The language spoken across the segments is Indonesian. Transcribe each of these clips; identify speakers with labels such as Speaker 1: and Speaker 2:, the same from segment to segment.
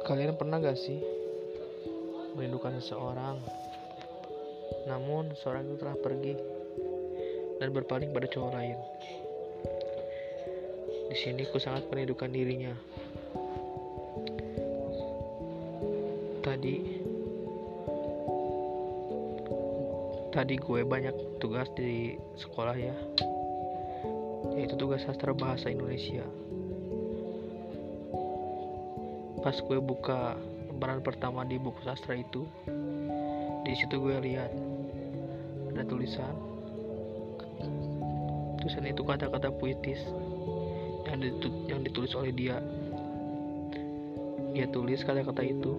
Speaker 1: Kalian pernah gak sih merindukan seseorang, namun seorang itu telah pergi dan berpaling pada cowok lain? Di sini ku sangat merindukan dirinya. Tadi, tadi gue banyak tugas di sekolah ya, yaitu tugas sastra bahasa Indonesia pas gue buka lembaran pertama di buku sastra itu di situ gue lihat ada tulisan tulisan itu kata-kata puitis yang yang ditulis oleh dia. Dia tulis kata-kata itu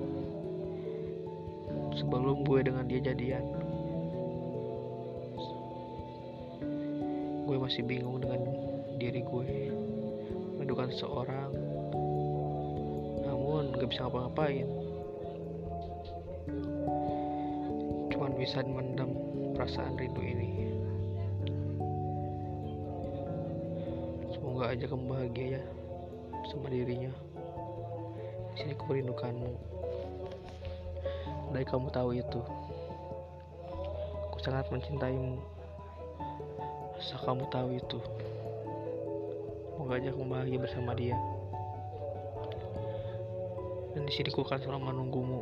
Speaker 1: sebelum gue dengan dia jadian. Gue masih bingung dengan diri gue merindukan seorang bisa ngapa-ngapain. Cuman bisa mendem perasaan rindu ini. Semoga aja kamu bahagia ya sama dirinya. Di sini aku merindukanmu. Andai kamu tahu itu. Aku sangat mencintaimu. Asal kamu tahu itu. Semoga aja kamu bahagia bersama dia di sini ku akan selalu menunggumu